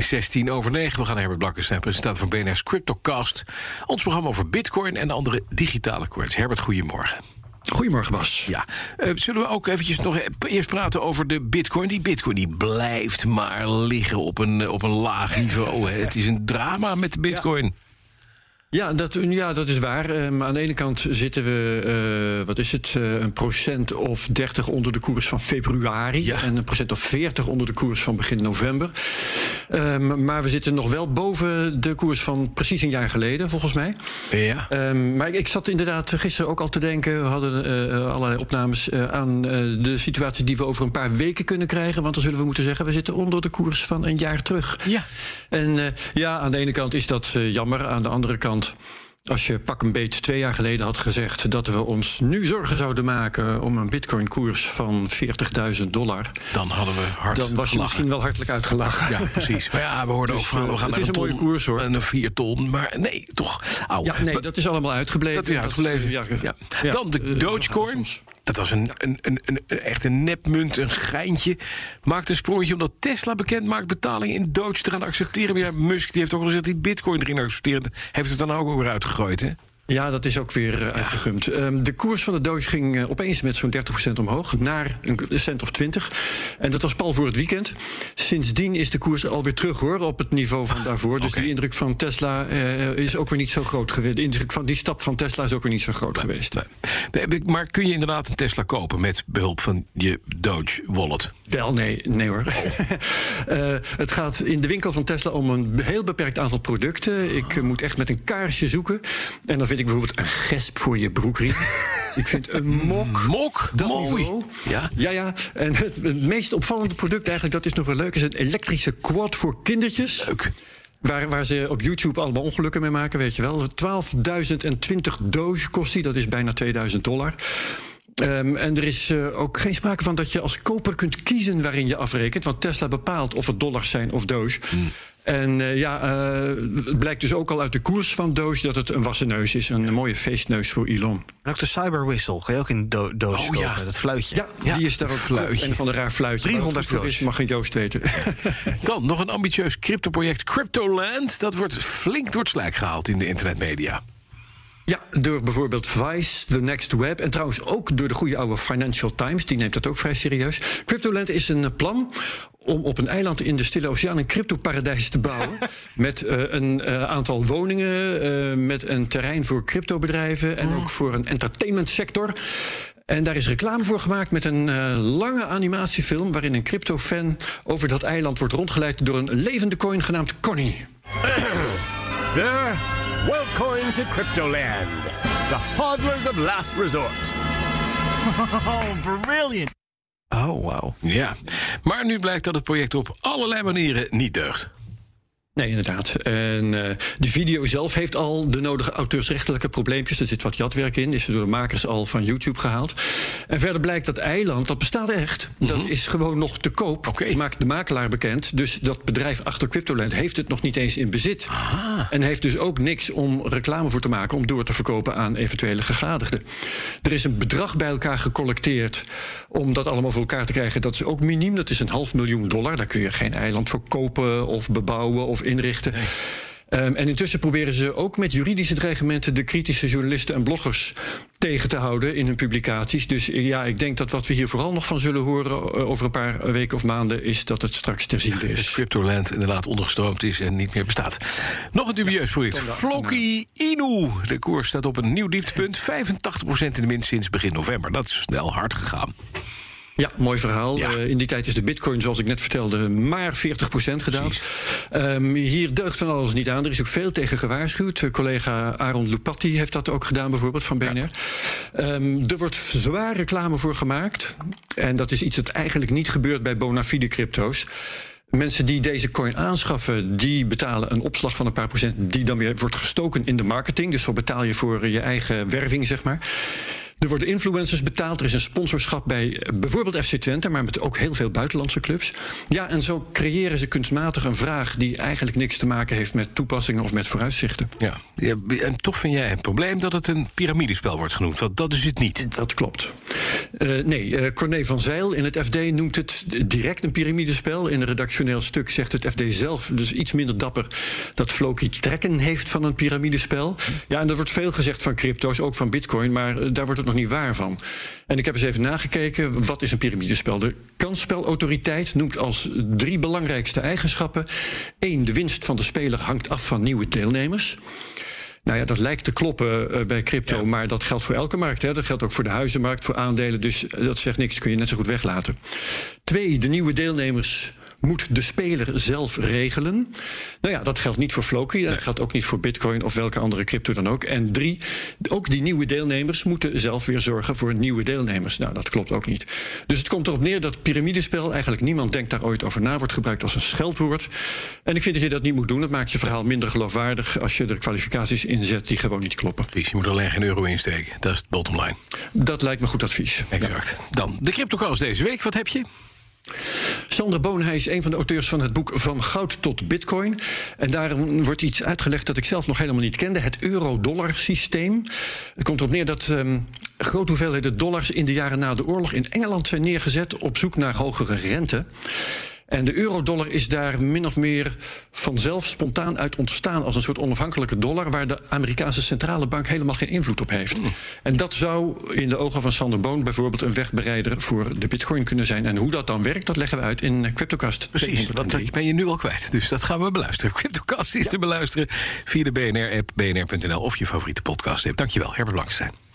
16 over 9. We gaan naar Herbert Blankenstein, presentator van BNR's Cryptocast. Ons programma over bitcoin en andere digitale coins. Herbert, goedemorgen. Goedemorgen, Bas. Ja, uh, zullen we ook eventjes nog e- eerst praten over de bitcoin? Die bitcoin die blijft maar liggen op een, op een laag niveau. Het is een drama met de bitcoin. Ja. Ja, dat, ja, dat is waar. Um, aan de ene kant zitten we, uh, wat is het, uh, een procent of 30 onder de koers van februari. Ja. En een procent of 40 onder de koers van begin november. Um, maar we zitten nog wel boven de koers van precies een jaar geleden, volgens mij. Ja. Um, maar ik zat inderdaad gisteren ook al te denken, we hadden uh, allerlei opnames aan de situatie die we over een paar weken kunnen krijgen. Want dan zullen we moeten zeggen, we zitten onder de koers van een jaar terug. Ja. En ja, aan de ene kant is dat jammer, aan de andere kant als je pak een beet twee jaar geleden had gezegd dat we ons nu zorgen zouden maken om een bitcoin-koers van 40.000 dollar. Dan hadden we hard Dan was je misschien wel hartelijk uitgelachen. Ja, precies. Maar ja, we hoorden dus, ook verhalen. We gaan het is een, ton, mooie koers hoor. En een 4 ton. Maar nee, toch. Au. Ja, nee, dat is allemaal uitgebleven. Dat is uitgebleven. ja, ja. ja. Dan de Dogecoin. Dat was een, een, een, een, echt een nepmunt, een geintje. Maakt een sprongetje omdat Tesla bekend maakt betalingen in Doge te gaan accepteren. Maar ja, Musk die heeft ook al gezegd die bitcoin erin accepteren. Heeft het dan ook weer uitgegooid, hè? Ja, dat is ook weer uh, uitgegumd. Um, de koers van de Doge ging uh, opeens met zo'n 30% omhoog, naar een cent of 20. En dat was pal voor het weekend. Sindsdien is de koers alweer terug hoor, op het niveau van daarvoor. Dus de indruk van Tesla uh, is ook weer niet zo groot geweest. De indruk van die stap van Tesla is ook weer niet zo groot geweest. Nee, Maar kun je inderdaad een Tesla kopen met behulp van je Doge wallet? Wel, nee, nee hoor. uh, het gaat in de winkel van Tesla om een heel beperkt aantal producten. Ik uh, moet echt met een kaarsje zoeken. En dan vind ik bijvoorbeeld een gesp voor je broekriem. ik vind een mok. Mok? Dat Mooi. niveau. Ja. ja, ja. En het, het, meest opvallende product eigenlijk, dat is nog wel leuk, is een elektrische quad voor kindertjes. Leuk. Waar, waar ze op YouTube allemaal ongelukken mee maken, weet je wel. 12.020 doge kost die, dat is bijna 2000 dollar. Um, en er is uh, ook geen sprake van dat je als koper kunt kiezen waarin je afrekent. Want Tesla bepaalt of het dollars zijn of Doge. Mm. En uh, ja, uh, het blijkt dus ook al uit de koers van Doge dat het een wassen neus is. Een mooie feestneus voor Elon. En ook de Cyber Whistle, kan je ook in do Doge oh, kopen, ja. dat fluitje. Ja, ja, die is daar ook fluitje. een van de raar fluitje. 300 voor is, mag geen Joost weten. Dan nog een ambitieus cryptoproject Cryptoland. Dat wordt flink door het slijk gehaald in de internetmedia. Ja, door bijvoorbeeld Vice, The Next Web... en trouwens ook door de goede oude Financial Times. Die neemt dat ook vrij serieus. Cryptoland is een plan om op een eiland in de Stille Oceaan... een cryptoparadijs te bouwen. met uh, een uh, aantal woningen, uh, met een terrein voor cryptobedrijven... en ook voor een entertainmentsector... En daar is reclame voor gemaakt met een uh, lange animatiefilm... waarin een crypto-fan over dat eiland wordt rondgeleid... door een levende coin genaamd Connie. Sir, welcome to Cryptoland, the hodlers of last resort. Oh, brilliant. Oh, wauw. Ja. Maar nu blijkt dat het project op allerlei manieren niet deugt. Nee, inderdaad. En uh, de video zelf heeft al de nodige auteursrechtelijke probleempjes. Er zit wat jatwerk in, is door de makers al van YouTube gehaald. En verder blijkt dat eiland, dat bestaat echt. Mm -hmm. Dat is gewoon nog te koop. Okay. Maakt de makelaar bekend. Dus dat bedrijf achter Cryptoland heeft het nog niet eens in bezit. Aha. En heeft dus ook niks om reclame voor te maken... om door te verkopen aan eventuele gegadigden. Er is een bedrag bij elkaar gecollecteerd... om dat allemaal voor elkaar te krijgen. Dat is ook miniem, dat is een half miljoen dollar. Daar kun je geen eiland voor kopen of bebouwen... of inrichten. Nee. Um, en intussen proberen ze ook met juridische dreigementen de kritische journalisten en bloggers tegen te houden in hun publicaties. Dus ja, ik denk dat wat we hier vooral nog van zullen horen over een paar weken of maanden is dat het straks terziende is. Dat Cryptoland inderdaad ondergestroomd is en niet meer bestaat. Nog een dubieus project. Floki Inu. De koers staat op een nieuw dieptepunt. 85% in de min sinds begin november. Dat is snel hard gegaan. Ja, mooi verhaal. Ja. Uh, in die tijd is de bitcoin, zoals ik net vertelde, maar 40% gedaan. Um, hier deugt van alles niet aan. Er is ook veel tegen gewaarschuwd. Uh, collega Aaron Lupatti heeft dat ook gedaan, bijvoorbeeld, van BNR. Ja. Um, er wordt zwaar reclame voor gemaakt. En dat is iets dat eigenlijk niet gebeurt bij bona fide crypto's. Mensen die deze coin aanschaffen, die betalen een opslag van een paar procent... die dan weer wordt gestoken in de marketing. Dus zo betaal je voor je eigen werving, zeg maar. Er worden influencers betaald. Er is een sponsorschap bij eh, bijvoorbeeld FC Twente, maar met ook heel veel buitenlandse clubs. Ja, en zo creëren ze kunstmatig een vraag die eigenlijk niks te maken heeft met toepassingen of met vooruitzichten. Ja. en toch vind jij het probleem dat het een piramidespel wordt genoemd. Want dat is het niet. Dat klopt. Uh, nee, uh, Corné van Zeil in het FD noemt het direct een piramidespel. In een redactioneel stuk zegt het FD zelf, dus iets minder dapper, dat Floki trekken heeft van een piramidespel. Ja, en er wordt veel gezegd van crypto's, ook van bitcoin, maar daar wordt het nog niet waar van. En ik heb eens even nagekeken, wat is een piramidespel? De kansspelautoriteit noemt als drie belangrijkste eigenschappen. Eén, de winst van de speler hangt af van nieuwe deelnemers. Nou ja, dat lijkt te kloppen uh, bij crypto, ja. maar dat geldt voor elke markt. Hè. Dat geldt ook voor de huizenmarkt, voor aandelen. Dus dat zegt niks, kun je net zo goed weglaten. Twee, de nieuwe deelnemers moet de speler zelf regelen. Nou ja, dat geldt niet voor Floki, dat geldt ook niet voor Bitcoin of welke andere crypto dan ook. En drie, ook die nieuwe deelnemers moeten zelf weer zorgen voor nieuwe deelnemers. Nou, dat klopt ook niet. Dus het komt erop neer dat piramidespel, eigenlijk niemand denkt daar ooit over na, wordt gebruikt als een scheldwoord. En ik vind dat je dat niet moet doen. Dat maakt je verhaal minder geloofwaardig als je er kwalificaties in zet die gewoon niet kloppen. Precies, je moet alleen geen euro insteken. Dat is het bottom line. Dat lijkt me goed advies. Exact. Ja. Dan de CryptoCast deze week. Wat heb je? Sander Boon, hij is een van de auteurs van het boek Van Goud tot Bitcoin. En daar wordt iets uitgelegd dat ik zelf nog helemaal niet kende: het euro-dollar systeem. Het komt erop neer dat um, grote hoeveelheden dollars in de jaren na de oorlog in Engeland zijn neergezet op zoek naar hogere rente. En de eurodollar is daar min of meer vanzelf spontaan uit ontstaan als een soort onafhankelijke dollar, waar de Amerikaanse centrale bank helemaal geen invloed op heeft. Mm. En dat zou in de ogen van Sander Boon bijvoorbeeld een wegbereider voor de bitcoin kunnen zijn. En hoe dat dan werkt, dat leggen we uit in CryptoCast. Precies, dat ben je nu al kwijt. Dus dat gaan we beluisteren. CryptoCast is ja. te beluisteren via de BNR-app, bnr.nl of je favoriete podcast-app. Dankjewel, Herbert Blankenstein.